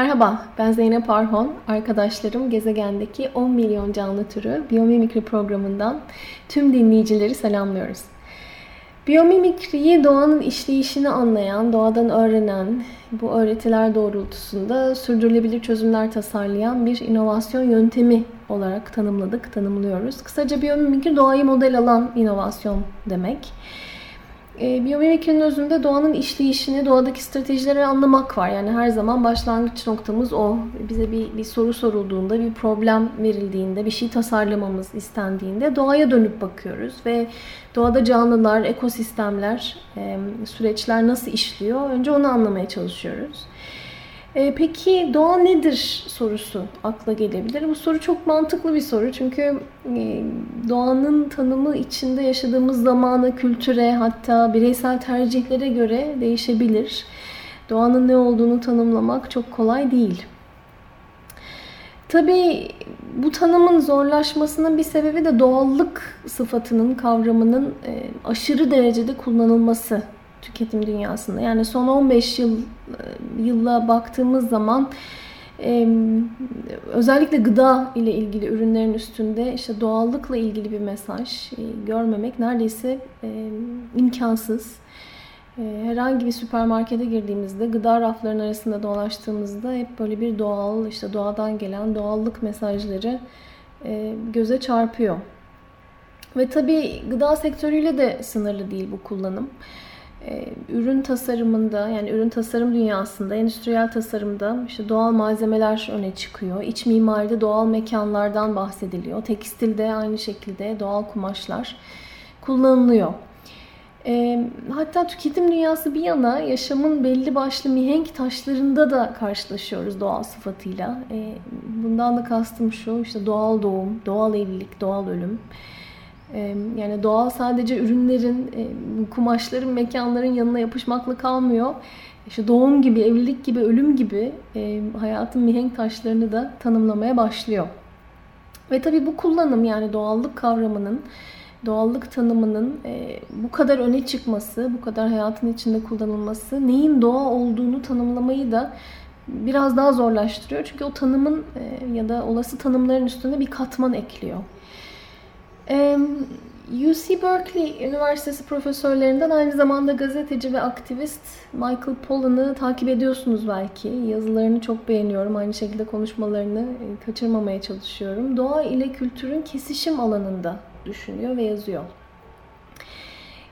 Merhaba, ben Zeynep Arhon. Arkadaşlarım gezegendeki 10 milyon canlı türü Biyomimikri programından tüm dinleyicileri selamlıyoruz. Biyomimikriyi doğanın işleyişini anlayan, doğadan öğrenen, bu öğretiler doğrultusunda sürdürülebilir çözümler tasarlayan bir inovasyon yöntemi olarak tanımladık, tanımlıyoruz. Kısaca biyomimikri doğayı model alan inovasyon demek. E, biyomimikrinin özünde doğanın işleyişini, doğadaki stratejileri anlamak var. Yani her zaman başlangıç noktamız o. Bize bir, bir soru sorulduğunda, bir problem verildiğinde, bir şey tasarlamamız istendiğinde doğaya dönüp bakıyoruz. Ve doğada canlılar, ekosistemler, e, süreçler nasıl işliyor? Önce onu anlamaya çalışıyoruz. E, peki doğa nedir sorusu akla gelebilir. Bu soru çok mantıklı bir soru çünkü e, doğanın tanımı içinde yaşadığımız zamana, kültüre hatta bireysel tercihlere göre değişebilir. Doğanın ne olduğunu tanımlamak çok kolay değil. Tabii bu tanımın zorlaşmasının bir sebebi de doğallık sıfatının, kavramının e, aşırı derecede kullanılması tüketim dünyasında. Yani son 15 yıl e, yılla baktığımız zaman özellikle gıda ile ilgili ürünlerin üstünde işte doğallıkla ilgili bir mesaj e, görmemek neredeyse imkansız. E, herhangi bir süpermarkete girdiğimizde, gıda raflarının arasında dolaştığımızda hep böyle bir doğal, işte doğadan gelen doğallık mesajları göze çarpıyor. Ve tabii gıda sektörüyle de sınırlı değil bu kullanım. Ee, ürün tasarımında yani ürün tasarım dünyasında, endüstriyel tasarımda işte doğal malzemeler öne çıkıyor. İç mimaride doğal mekanlardan bahsediliyor. Tekstilde aynı şekilde doğal kumaşlar kullanılıyor. E, hatta tüketim dünyası bir yana yaşamın belli başlı mihenk taşlarında da karşılaşıyoruz doğal sıfatıyla. E, bundan da kastım şu işte doğal doğum, doğal evlilik, doğal ölüm. Yani doğal sadece ürünlerin, kumaşların, mekanların yanına yapışmakla kalmıyor. İşte doğum gibi, evlilik gibi, ölüm gibi hayatın mihenk taşlarını da tanımlamaya başlıyor. Ve tabii bu kullanım yani doğallık kavramının, doğallık tanımının bu kadar öne çıkması, bu kadar hayatın içinde kullanılması neyin doğa olduğunu tanımlamayı da biraz daha zorlaştırıyor. Çünkü o tanımın ya da olası tanımların üstüne bir katman ekliyor. UC Berkeley Üniversitesi profesörlerinden aynı zamanda gazeteci ve aktivist Michael Pollan'ı takip ediyorsunuz belki. Yazılarını çok beğeniyorum. Aynı şekilde konuşmalarını e, kaçırmamaya çalışıyorum. Doğa ile kültürün kesişim alanında düşünüyor ve yazıyor.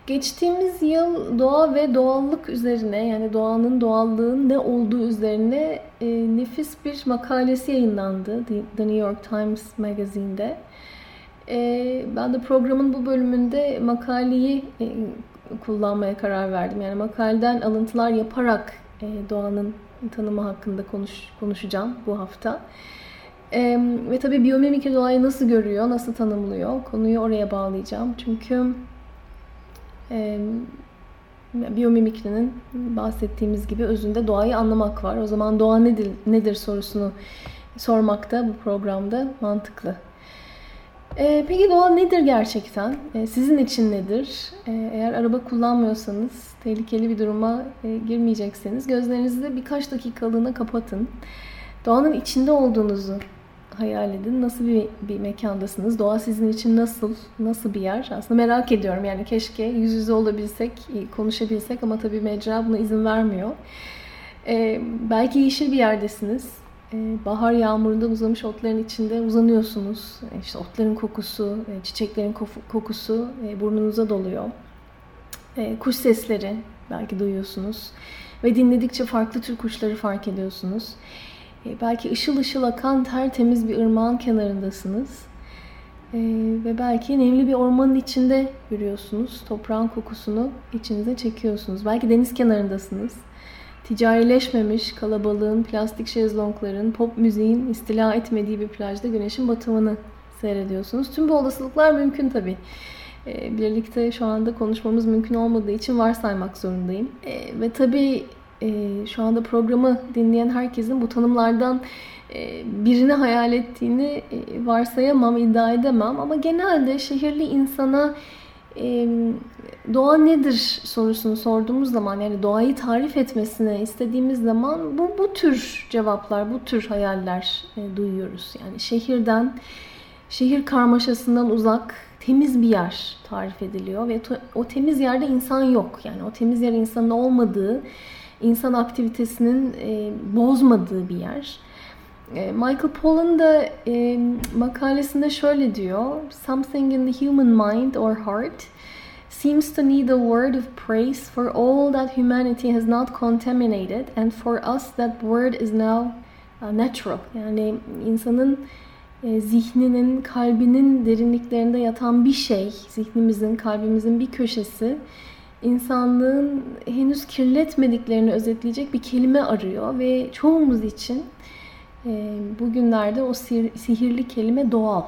Geçtiğimiz yıl doğa ve doğallık üzerine yani doğanın doğallığın ne olduğu üzerine e, nefis bir makalesi yayınlandı The New York Times Magazine'de. E, ben de programın bu bölümünde makaleyi e, kullanmaya karar verdim. Yani makaleden alıntılar yaparak e, doğanın tanımı hakkında konuş, konuşacağım bu hafta. E, ve tabii biyomimikri doğayı nasıl görüyor, nasıl tanımlıyor? Konuyu oraya bağlayacağım. Çünkü e, biyomimikrinin bahsettiğimiz gibi özünde doğayı anlamak var. O zaman doğa nedir, nedir sorusunu sormak da bu programda mantıklı. E, peki doğa nedir gerçekten? E, sizin için nedir? E, eğer araba kullanmıyorsanız, tehlikeli bir duruma e, girmeyecekseniz gözlerinizi birkaç dakikalığına kapatın. Doğanın içinde olduğunuzu hayal edin. Nasıl bir, bir mekandasınız? Doğa sizin için nasıl? Nasıl bir yer? Aslında merak ediyorum. Yani keşke yüz yüze olabilsek, konuşabilsek ama tabii mecra buna izin vermiyor. Ee, belki yeşil bir yerdesiniz. Ee, bahar yağmurundan uzamış otların içinde uzanıyorsunuz. Ee, işte otların kokusu, e, çiçeklerin kokusu e, burnunuza doluyor. Ee, kuş sesleri belki duyuyorsunuz. Ve dinledikçe farklı tür kuşları fark ediyorsunuz. Belki ışıl ışıl akan tertemiz bir ırmağın kenarındasınız. ve belki nemli bir ormanın içinde yürüyorsunuz. Toprağın kokusunu içinize çekiyorsunuz. Belki deniz kenarındasınız. Ticarileşmemiş kalabalığın, plastik şezlongların, pop müziğin istila etmediği bir plajda güneşin batımını seyrediyorsunuz. Tüm bu olasılıklar mümkün tabii. E, birlikte şu anda konuşmamız mümkün olmadığı için varsaymak zorundayım. E, ve tabii e, şu anda programı dinleyen herkesin bu tanımlardan e, birini hayal ettiğini e, varsayamam, iddia edemem. Ama genelde şehirli insana e, doğa nedir sorusunu sorduğumuz zaman yani doğayı tarif etmesini istediğimiz zaman bu, bu tür cevaplar, bu tür hayaller duyuyoruz. Yani şehirden, şehir karmaşasından uzak, temiz bir yer tarif ediliyor ve o temiz yerde insan yok. Yani o temiz yer insanın olmadığı, insan aktivitesinin bozmadığı bir yer. E, Michael Pollan da e, makalesinde şöyle diyor. Something in the human mind or heart seems to need a word of praise for all that humanity has not contaminated and for us that word is now uh, natural. Yani insanın e, zihninin, kalbinin derinliklerinde yatan bir şey, zihnimizin, kalbimizin bir köşesi insanlığın henüz kirletmediklerini özetleyecek bir kelime arıyor ve çoğumuz için e, bugünlerde o sihirli kelime doğal.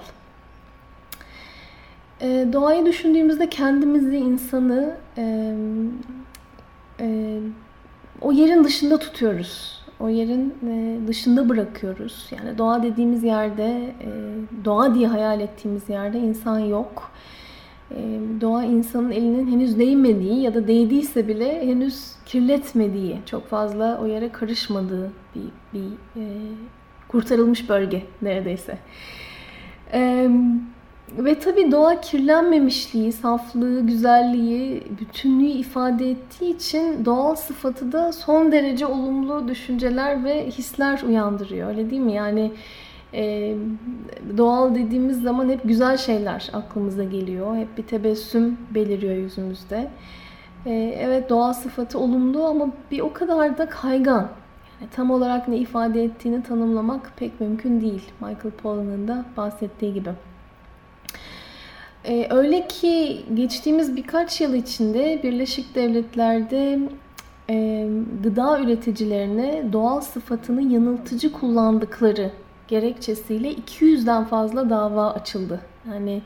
E, doğayı düşündüğümüzde kendimizi, insanı e, e, o yerin dışında tutuyoruz. O yerin e, dışında bırakıyoruz. Yani doğa dediğimiz yerde, e, doğa diye hayal ettiğimiz yerde insan yok. E, doğa insanın elinin henüz değmediği ya da değdiyse bile henüz kirletmediği, çok fazla o yere karışmadığı bir, bir e, kurtarılmış bölge neredeyse. Ee, ve tabii doğa kirlenmemişliği, saflığı, güzelliği, bütünlüğü ifade ettiği için doğal sıfatı da son derece olumlu düşünceler ve hisler uyandırıyor. Öyle değil mi? Yani e, doğal dediğimiz zaman hep güzel şeyler aklımıza geliyor. Hep bir tebessüm beliriyor yüzümüzde. E, evet doğal sıfatı olumlu ama bir o kadar da kaygan. E, tam olarak ne ifade ettiğini tanımlamak pek mümkün değil. Michael Pollan'ın da bahsettiği gibi. Ee, öyle ki geçtiğimiz birkaç yıl içinde Birleşik Devletler'de e, gıda üreticilerine doğal sıfatını yanıltıcı kullandıkları gerekçesiyle 200'den fazla dava açıldı. Yani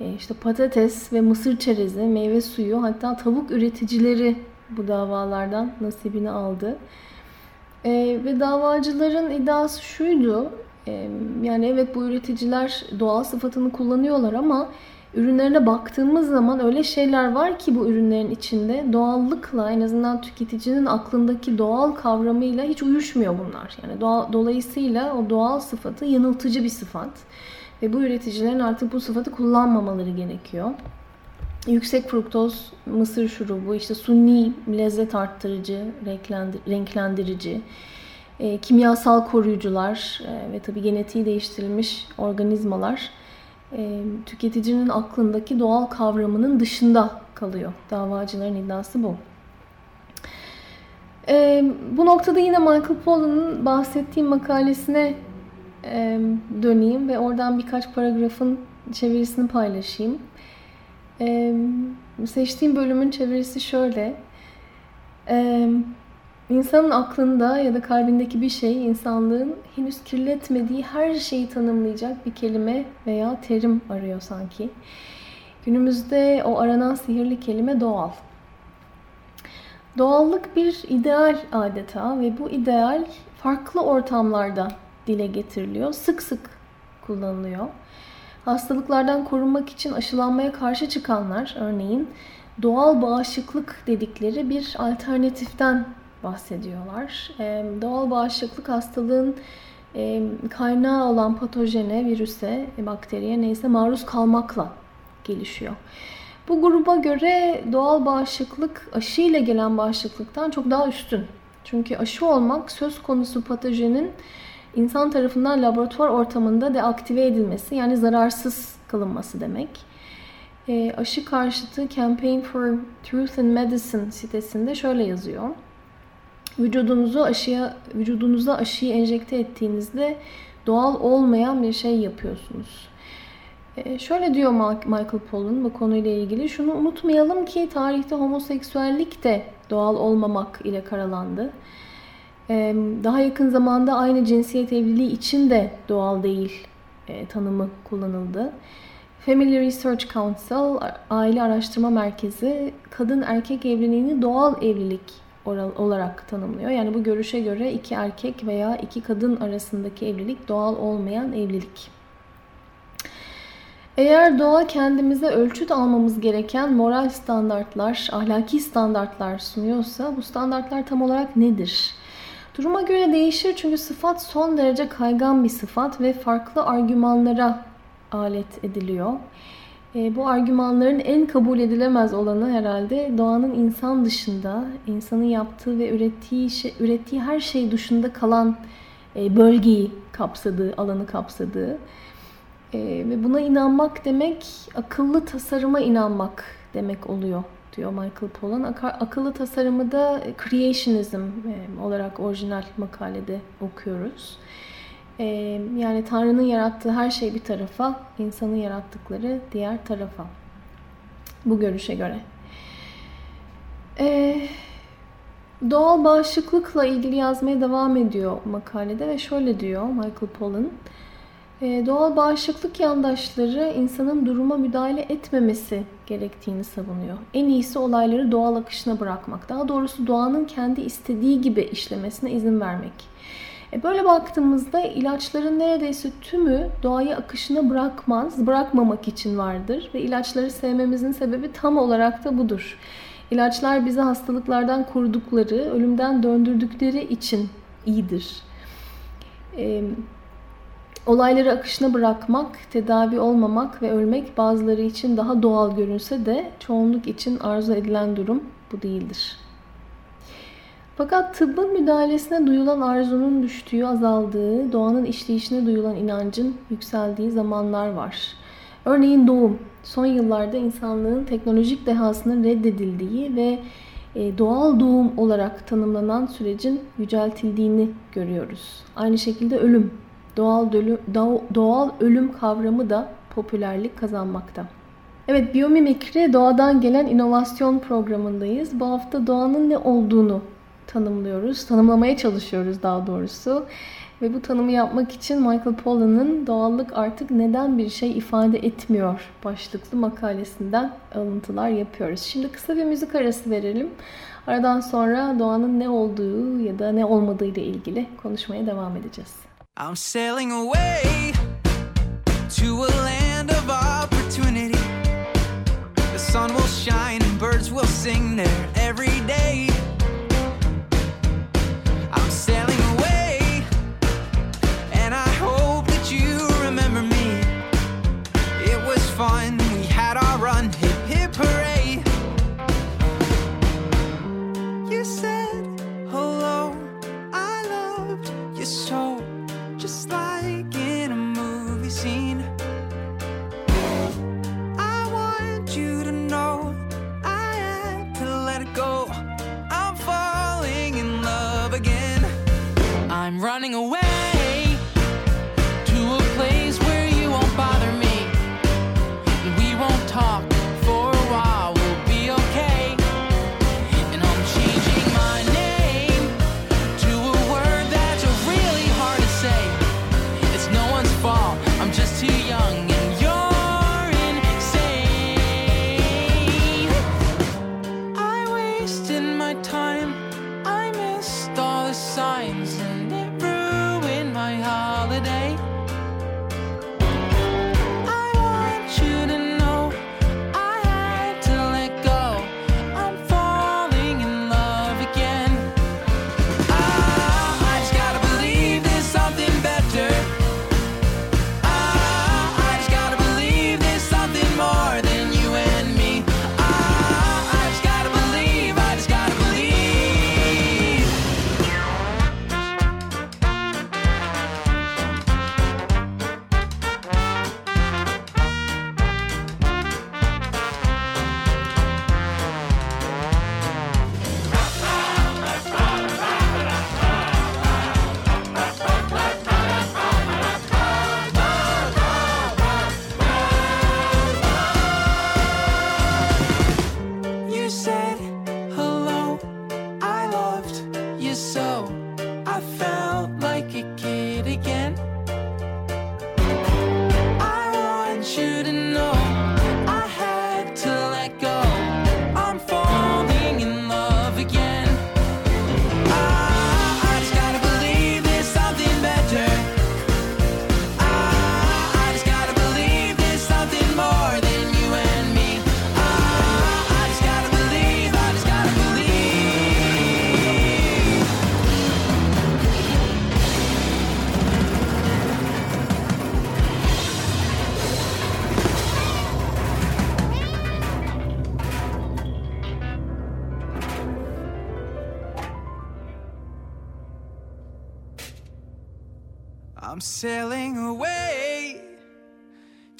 e, işte patates ve mısır çerezi, meyve suyu hatta tavuk üreticileri bu davalardan nasibini aldı. E, ve davacıların iddiası şuydu. E, yani evet bu üreticiler doğal sıfatını kullanıyorlar ama ürünlerine baktığımız zaman öyle şeyler var ki bu ürünlerin içinde doğallıkla en azından tüketicinin aklındaki doğal kavramıyla hiç uyuşmuyor bunlar. Yani doğa, dolayısıyla o doğal sıfatı yanıltıcı bir sıfat. Ve bu üreticilerin artık bu sıfatı kullanmamaları gerekiyor yüksek fruktoz mısır şurubu, işte suni lezzet arttırıcı, renklendirici, e, kimyasal koruyucular e, ve tabi genetiği değiştirilmiş organizmalar e, tüketicinin aklındaki doğal kavramının dışında kalıyor. Davacıların iddiası bu. E, bu noktada yine Michael Pollan'ın bahsettiğim makalesine e, döneyim ve oradan birkaç paragrafın çevirisini paylaşayım. Ee, seçtiğim bölümün çevirisi şöyle. Ee, insanın aklında ya da kalbindeki bir şey insanlığın henüz kirletmediği her şeyi tanımlayacak bir kelime veya terim arıyor sanki. Günümüzde o aranan sihirli kelime doğal. Doğallık bir ideal adeta ve bu ideal farklı ortamlarda dile getiriliyor. Sık sık kullanılıyor. Hastalıklardan korunmak için aşılanmaya karşı çıkanlar örneğin doğal bağışıklık dedikleri bir alternatiften bahsediyorlar. doğal bağışıklık hastalığın kaynağı olan patojene, virüse, bakteriye neyse maruz kalmakla gelişiyor. Bu gruba göre doğal bağışıklık aşı ile gelen bağışıklıktan çok daha üstün. Çünkü aşı olmak söz konusu patojenin insan tarafından laboratuvar ortamında deaktive edilmesi yani zararsız kılınması demek. E, aşı karşıtı Campaign for Truth in Medicine sitesinde şöyle yazıyor. Vücudunuzu aşıya, vücudunuza aşıyı enjekte ettiğinizde doğal olmayan bir şey yapıyorsunuz. E, şöyle diyor Michael Pollan bu konuyla ilgili. Şunu unutmayalım ki tarihte homoseksüellik de doğal olmamak ile karalandı. Daha yakın zamanda aynı cinsiyet evliliği için de doğal değil tanımı kullanıldı. Family Research Council, Aile Araştırma Merkezi, kadın erkek evliliğini doğal evlilik olarak tanımlıyor. Yani bu görüşe göre iki erkek veya iki kadın arasındaki evlilik doğal olmayan evlilik. Eğer doğa kendimize ölçüt almamız gereken moral standartlar, ahlaki standartlar sunuyorsa bu standartlar tam olarak nedir? Duruma göre değişir çünkü sıfat son derece kaygan bir sıfat ve farklı argümanlara alet ediliyor. E, bu argümanların en kabul edilemez olanı herhalde doğanın insan dışında, insanın yaptığı ve ürettiği şey, ürettiği her şey dışında kalan e, bölgeyi kapsadığı, alanı kapsadığı. E, ve buna inanmak demek akıllı tasarıma inanmak demek oluyor diyor Michael Pollan. Akıllı tasarımı da creationism e, olarak orijinal makalede okuyoruz. Ee, yani Tanrı'nın yarattığı her şey bir tarafa, insanın yarattıkları diğer tarafa. Bu görüşe göre. Doğal bağışıklıkla ilgili yazmaya devam ediyor makalede ve şöyle diyor Michael Pollan. Ee, doğal bağışıklık yandaşları insanın duruma müdahale etmemesi gerektiğini savunuyor. En iyisi olayları doğal akışına bırakmak. Daha doğrusu doğanın kendi istediği gibi işlemesine izin vermek. E böyle baktığımızda ilaçların neredeyse tümü doğayı akışına bırakmaz, bırakmamak için vardır. Ve ilaçları sevmemizin sebebi tam olarak da budur. İlaçlar bizi hastalıklardan korudukları, ölümden döndürdükleri için iyidir. Olayları akışına bırakmak, tedavi olmamak ve ölmek bazıları için daha doğal görünse de çoğunluk için arzu edilen durum bu değildir. Fakat tıbbın müdahalesine duyulan arzunun düştüğü, azaldığı, doğanın işleyişine duyulan inancın yükseldiği zamanlar var. Örneğin doğum. Son yıllarda insanlığın teknolojik dehasının reddedildiği ve e, doğal doğum olarak tanımlanan sürecin yüceltildiğini görüyoruz. Aynı şekilde ölüm. Doğal, dölü, doğal ölüm kavramı da popülerlik kazanmakta. Evet, biyomimikri doğadan gelen inovasyon programındayız. Bu hafta doğanın ne olduğunu tanımlıyoruz. Tanımlamaya çalışıyoruz daha doğrusu. Ve bu tanımı yapmak için Michael Pollan'ın Doğallık Artık Neden Bir Şey ifade Etmiyor başlıklı makalesinden alıntılar yapıyoruz. Şimdi kısa bir müzik arası verelim. Aradan sonra doğanın ne olduğu ya da ne olmadığı ile ilgili konuşmaya devam edeceğiz. I'm sailing away to a land of opportunity. The sun will shine and birds will sing there every day. Running away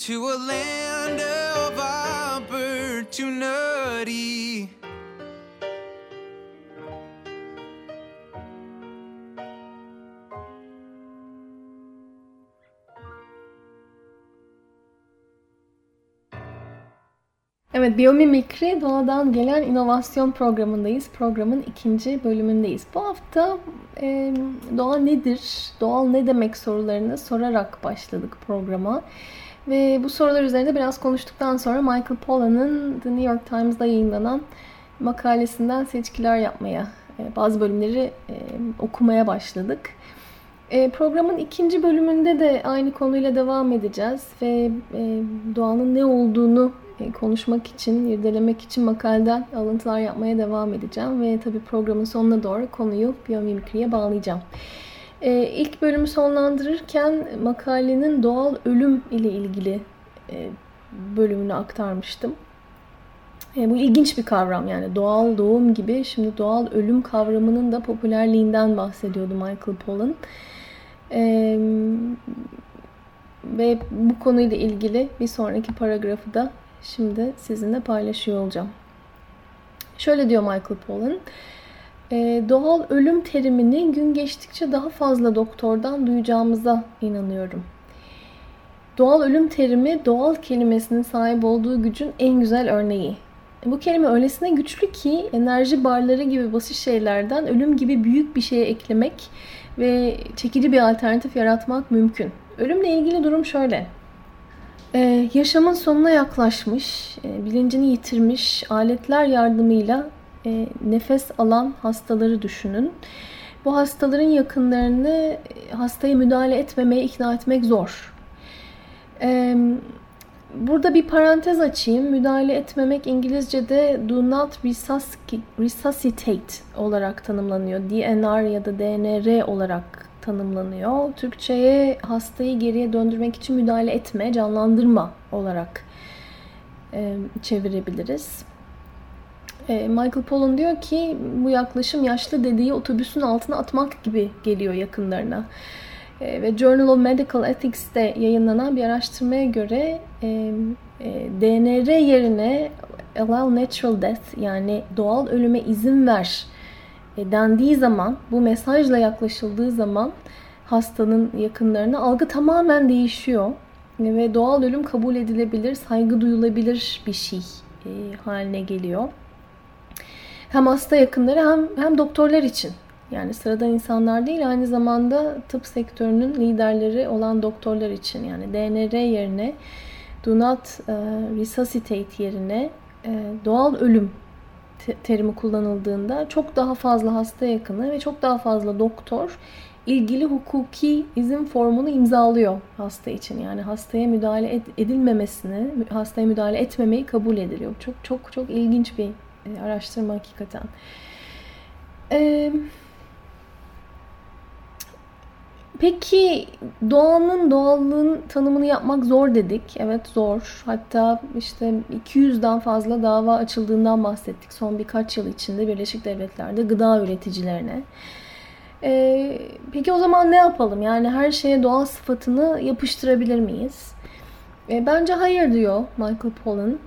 to a land of opportunity. Evet, Biyomimikri Doğadan Gelen inovasyon programındayız. Programın ikinci bölümündeyiz. Bu hafta e, doğa nedir, doğal ne demek sorularını sorarak başladık programa. Ve bu sorular üzerinde biraz konuştuktan sonra Michael Pollan'ın The New York Times'da yayınlanan makalesinden seçkiler yapmaya, e, bazı bölümleri e, okumaya başladık. E, programın ikinci bölümünde de aynı konuyla devam edeceğiz ve doğanın ne olduğunu konuşmak için, irdelemek için makaleden alıntılar yapmaya devam edeceğim. Ve tabii programın sonuna doğru konuyu biyomimikriye bağlayacağım. E, ilk bölümü sonlandırırken makalenin doğal ölüm ile ilgili e, bölümünü aktarmıştım. E, bu ilginç bir kavram yani doğal doğum gibi şimdi doğal ölüm kavramının da popülerliğinden bahsediyordu Michael Pollan. E, ve bu konuyla ilgili bir sonraki paragrafı da şimdi sizinle paylaşıyor olacağım. Şöyle diyor Michael Pollan. E, doğal ölüm terimini gün geçtikçe daha fazla doktordan duyacağımıza inanıyorum. Doğal ölüm terimi doğal kelimesinin sahip olduğu gücün en güzel örneği. Bu kelime öylesine güçlü ki enerji barları gibi basit şeylerden ölüm gibi büyük bir şeye eklemek ve çekici bir alternatif yaratmak mümkün. Ölümle ilgili durum şöyle. Ee, yaşamın sonuna yaklaşmış, e, bilincini yitirmiş aletler yardımıyla e, nefes alan hastaları düşünün. Bu hastaların yakınlarını e, hastaya müdahale etmemeye ikna etmek zor. E, burada bir parantez açayım. Müdahale etmemek İngilizce'de do not resuscitate olarak tanımlanıyor. DNR ya da DNR olarak tanımlanıyor. Türkçe'ye hastayı geriye döndürmek için müdahale etme, canlandırma olarak e, çevirebiliriz. E, Michael Pollan diyor ki bu yaklaşım yaşlı dediği otobüsün altına atmak gibi geliyor yakınlarına. E, ve Journal of Medical Ethics'te yayınlanan bir araştırmaya göre e, e, DNR yerine allow natural death yani doğal ölüme izin ver e, dendiği zaman, bu mesajla yaklaşıldığı zaman hastanın yakınlarına algı tamamen değişiyor. Ve doğal ölüm kabul edilebilir, saygı duyulabilir bir şey haline geliyor. Hem hasta yakınları hem, hem doktorlar için. Yani sıradan insanlar değil aynı zamanda tıp sektörünün liderleri olan doktorlar için. Yani DNR yerine do not resuscitate yerine doğal ölüm terimi kullanıldığında çok daha fazla hasta yakını ve çok daha fazla doktor ilgili hukuki izin formunu imzalıyor hasta için. Yani hastaya müdahale edilmemesini, hastaya müdahale etmemeyi kabul ediliyor. Çok çok çok ilginç bir e, araştırma hakikaten. Eee Peki doğanın doğallığın tanımını yapmak zor dedik. Evet zor. Hatta işte 200'den fazla dava açıldığından bahsettik son birkaç yıl içinde Birleşik Devletler'de gıda üreticilerine. Ee, peki o zaman ne yapalım? Yani her şeye doğal sıfatını yapıştırabilir miyiz? E, bence hayır diyor Michael Pollan.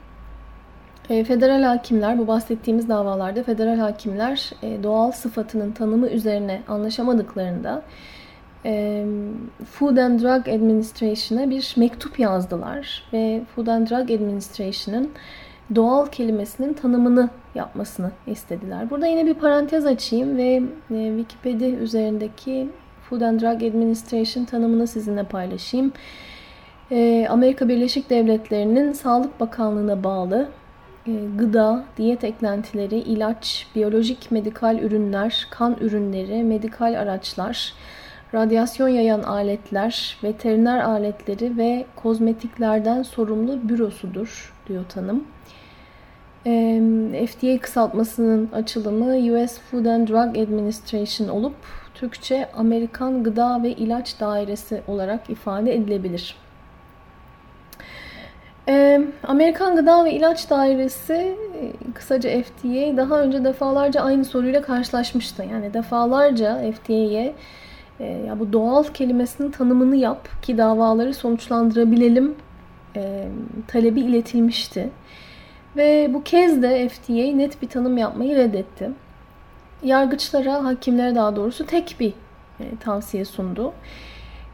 E, federal hakimler, bu bahsettiğimiz davalarda federal hakimler e, doğal sıfatının tanımı üzerine anlaşamadıklarında Food and Drug Administration'a bir mektup yazdılar ve Food and Drug Administration'ın doğal kelimesinin tanımını yapmasını istediler. Burada yine bir parantez açayım ve Wikipedia üzerindeki Food and Drug Administration tanımını sizinle paylaşayım. Amerika Birleşik Devletleri'nin Sağlık Bakanlığı'na bağlı gıda, diyet eklentileri, ilaç, biyolojik medikal ürünler, kan ürünleri, medikal araçlar, radyasyon yayan aletler, veteriner aletleri ve kozmetiklerden sorumlu bürosudur diyor tanım. FDA kısaltmasının açılımı US Food and Drug Administration olup Türkçe Amerikan Gıda ve İlaç Dairesi olarak ifade edilebilir. Amerikan Gıda ve İlaç Dairesi kısaca FDA daha önce defalarca aynı soruyla karşılaşmıştı. Yani defalarca FDA'ye E, ya bu doğal kelimesinin tanımını yap ki davaları sonuçlandırabilelim e, talebi iletilmişti. Ve bu kez de FDA net bir tanım yapmayı reddetti. Yargıçlara, hakimlere daha doğrusu tek bir e, tavsiye sundu.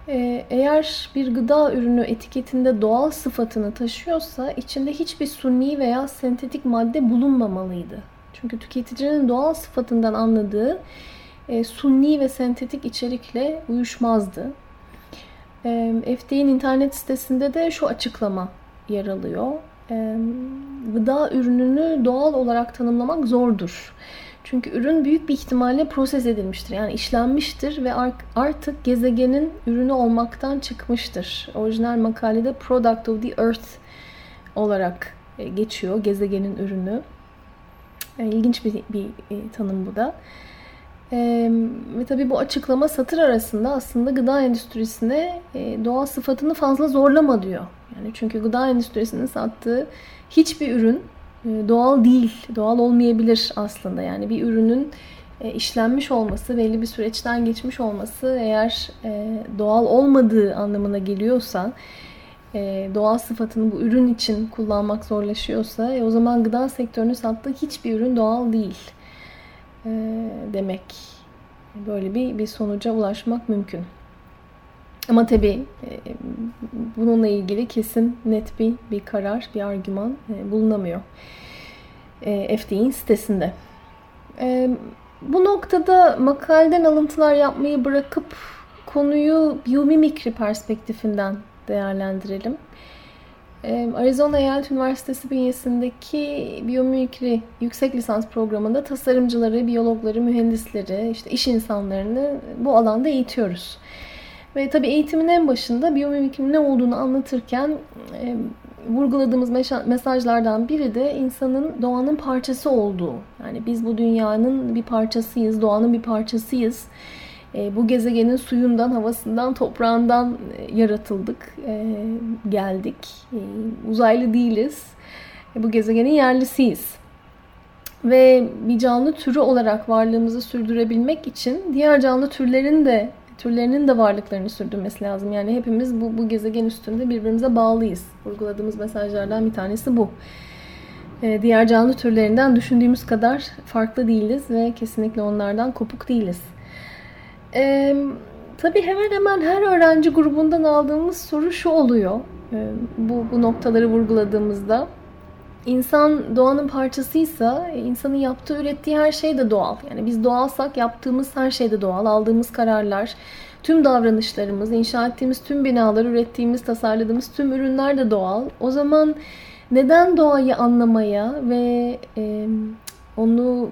E, eğer bir gıda ürünü etiketinde doğal sıfatını taşıyorsa içinde hiçbir suni veya sentetik madde bulunmamalıydı. Çünkü tüketicinin doğal sıfatından anladığı e, sunni ve sentetik içerikle uyuşmazdı. E, FDA'nin internet sitesinde de şu açıklama yer alıyor. E, gıda ürününü doğal olarak tanımlamak zordur. Çünkü ürün büyük bir ihtimalle proses edilmiştir. Yani işlenmiştir ve artık gezegenin ürünü olmaktan çıkmıştır. Orijinal makalede Product of the Earth olarak e, geçiyor gezegenin ürünü. E, ilginç bir, bir e, tanım bu da. E, ve tabii bu açıklama satır arasında aslında gıda endüstrisine e, doğal sıfatını fazla zorlama diyor. Yani çünkü gıda endüstrisinin sattığı hiçbir ürün doğal değil, doğal olmayabilir aslında. Yani bir ürünün e, işlenmiş olması, belli bir süreçten geçmiş olması eğer e, doğal olmadığı anlamına geliyorsa, doğal sıfatını bu ürün için kullanmak zorlaşıyorsa o zaman gıda sektörünün sattığı hiçbir ürün doğal değil demek. Böyle bir, bir sonuca ulaşmak mümkün. Ama tabii bununla ilgili kesin net bir, bir karar, bir argüman bulunamıyor. FDA'nin sitesinde. Bu noktada makaleden alıntılar yapmayı bırakıp konuyu biyomimikri perspektifinden değerlendirelim. Arizona Eyalet Üniversitesi bünyesindeki biyomimikri yüksek lisans programında tasarımcıları, biyologları, mühendisleri, işte iş insanlarını bu alanda eğitiyoruz. Ve tabii eğitimin en başında biyomimikrin ne olduğunu anlatırken e, vurguladığımız mesajlardan biri de insanın doğanın parçası olduğu. Yani biz bu dünyanın bir parçasıyız, doğanın bir parçasıyız. E, bu gezegenin suyundan, havasından, toprağından e, yaratıldık, e, geldik. E, uzaylı değiliz. E, bu gezegenin yerlisiyiz. Ve bir canlı türü olarak varlığımızı sürdürebilmek için diğer canlı türlerin de türlerinin de varlıklarını sürdürmesi lazım. Yani hepimiz bu, bu gezegen üstünde birbirimize bağlıyız. Vurguladığımız mesajlardan bir tanesi bu. Ee, diğer canlı türlerinden düşündüğümüz kadar farklı değiliz ve kesinlikle onlardan kopuk değiliz. Ee, tabii hemen hemen her öğrenci grubundan aldığımız soru şu oluyor. Ee, bu, bu noktaları vurguladığımızda. İnsan doğanın parçasıysa insanın yaptığı, ürettiği her şey de doğal. Yani biz doğalsak yaptığımız her şey de doğal. Aldığımız kararlar, tüm davranışlarımız, inşa ettiğimiz tüm binalar, ürettiğimiz, tasarladığımız tüm ürünler de doğal. O zaman neden doğayı anlamaya ve e, onu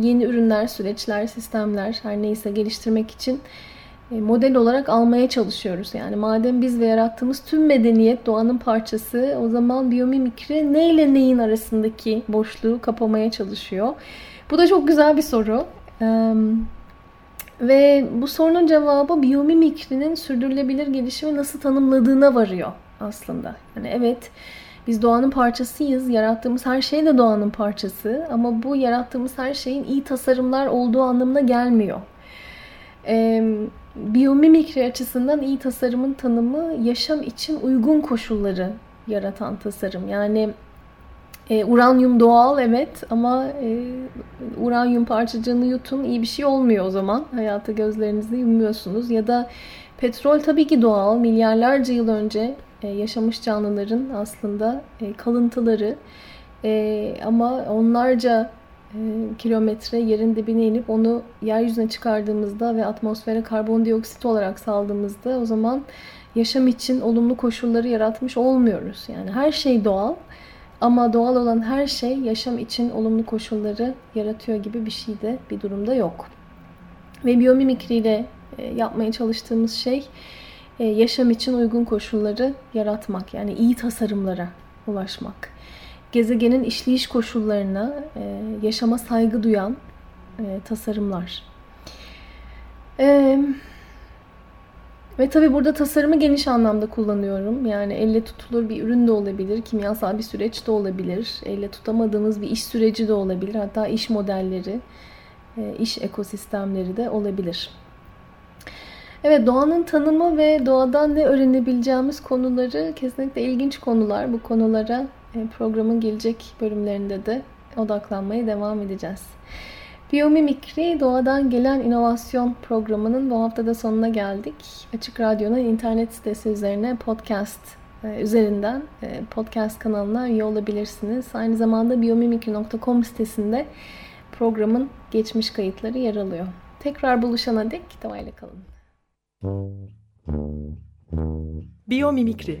yeni ürünler, süreçler, sistemler her neyse geliştirmek için model olarak almaya çalışıyoruz. Yani madem biz ve yarattığımız tüm medeniyet doğanın parçası o zaman biyomimikri neyle neyin arasındaki boşluğu kapamaya çalışıyor. Bu da çok güzel bir soru. Ve bu sorunun cevabı biyomimikrinin sürdürülebilir gelişimi nasıl tanımladığına varıyor aslında. Yani evet biz doğanın parçasıyız. Yarattığımız her şey de doğanın parçası. Ama bu yarattığımız her şeyin iyi tasarımlar olduğu anlamına gelmiyor. Ee, biyomimikri açısından iyi tasarımın tanımı yaşam için uygun koşulları yaratan tasarım. Yani e, uranyum doğal evet ama e, uranyum parçacığını yutun iyi bir şey olmuyor o zaman. Hayata gözlerinizi yumuyorsunuz. Ya da petrol tabii ki doğal. Milyarlarca yıl önce e, yaşamış canlıların aslında e, kalıntıları. E, ama onlarca kilometre yerin dibine inip onu yeryüzüne çıkardığımızda ve atmosfere karbondioksit olarak saldığımızda o zaman yaşam için olumlu koşulları yaratmış olmuyoruz. Yani her şey doğal ama doğal olan her şey yaşam için olumlu koşulları yaratıyor gibi bir şey de bir durumda yok. Ve biyomimikriyle e, yapmaya çalıştığımız şey e, yaşam için uygun koşulları yaratmak. Yani iyi tasarımlara ulaşmak gezegenin işleyiş koşullarına, e, yaşama saygı duyan e, tasarımlar. E, ve tabi burada tasarımı geniş anlamda kullanıyorum. Yani elle tutulur bir ürün de olabilir, kimyasal bir süreç de olabilir, elle tutamadığımız bir iş süreci de olabilir, hatta iş modelleri, iş ekosistemleri de olabilir. Evet doğanın tanımı ve doğadan ne öğrenebileceğimiz konuları kesinlikle ilginç konular. Bu konulara programın gelecek bölümlerinde de odaklanmaya devam edeceğiz. Biyomimikri Doğadan Gelen İnovasyon programının bu haftada sonuna geldik. Açık Radyo'nun internet sitesi üzerine podcast e, üzerinden e, podcast kanalına üye olabilirsiniz. Aynı zamanda biyomimikri.com sitesinde programın geçmiş kayıtları yer alıyor. Tekrar buluşana dek doğayla kalın. Biyomimikri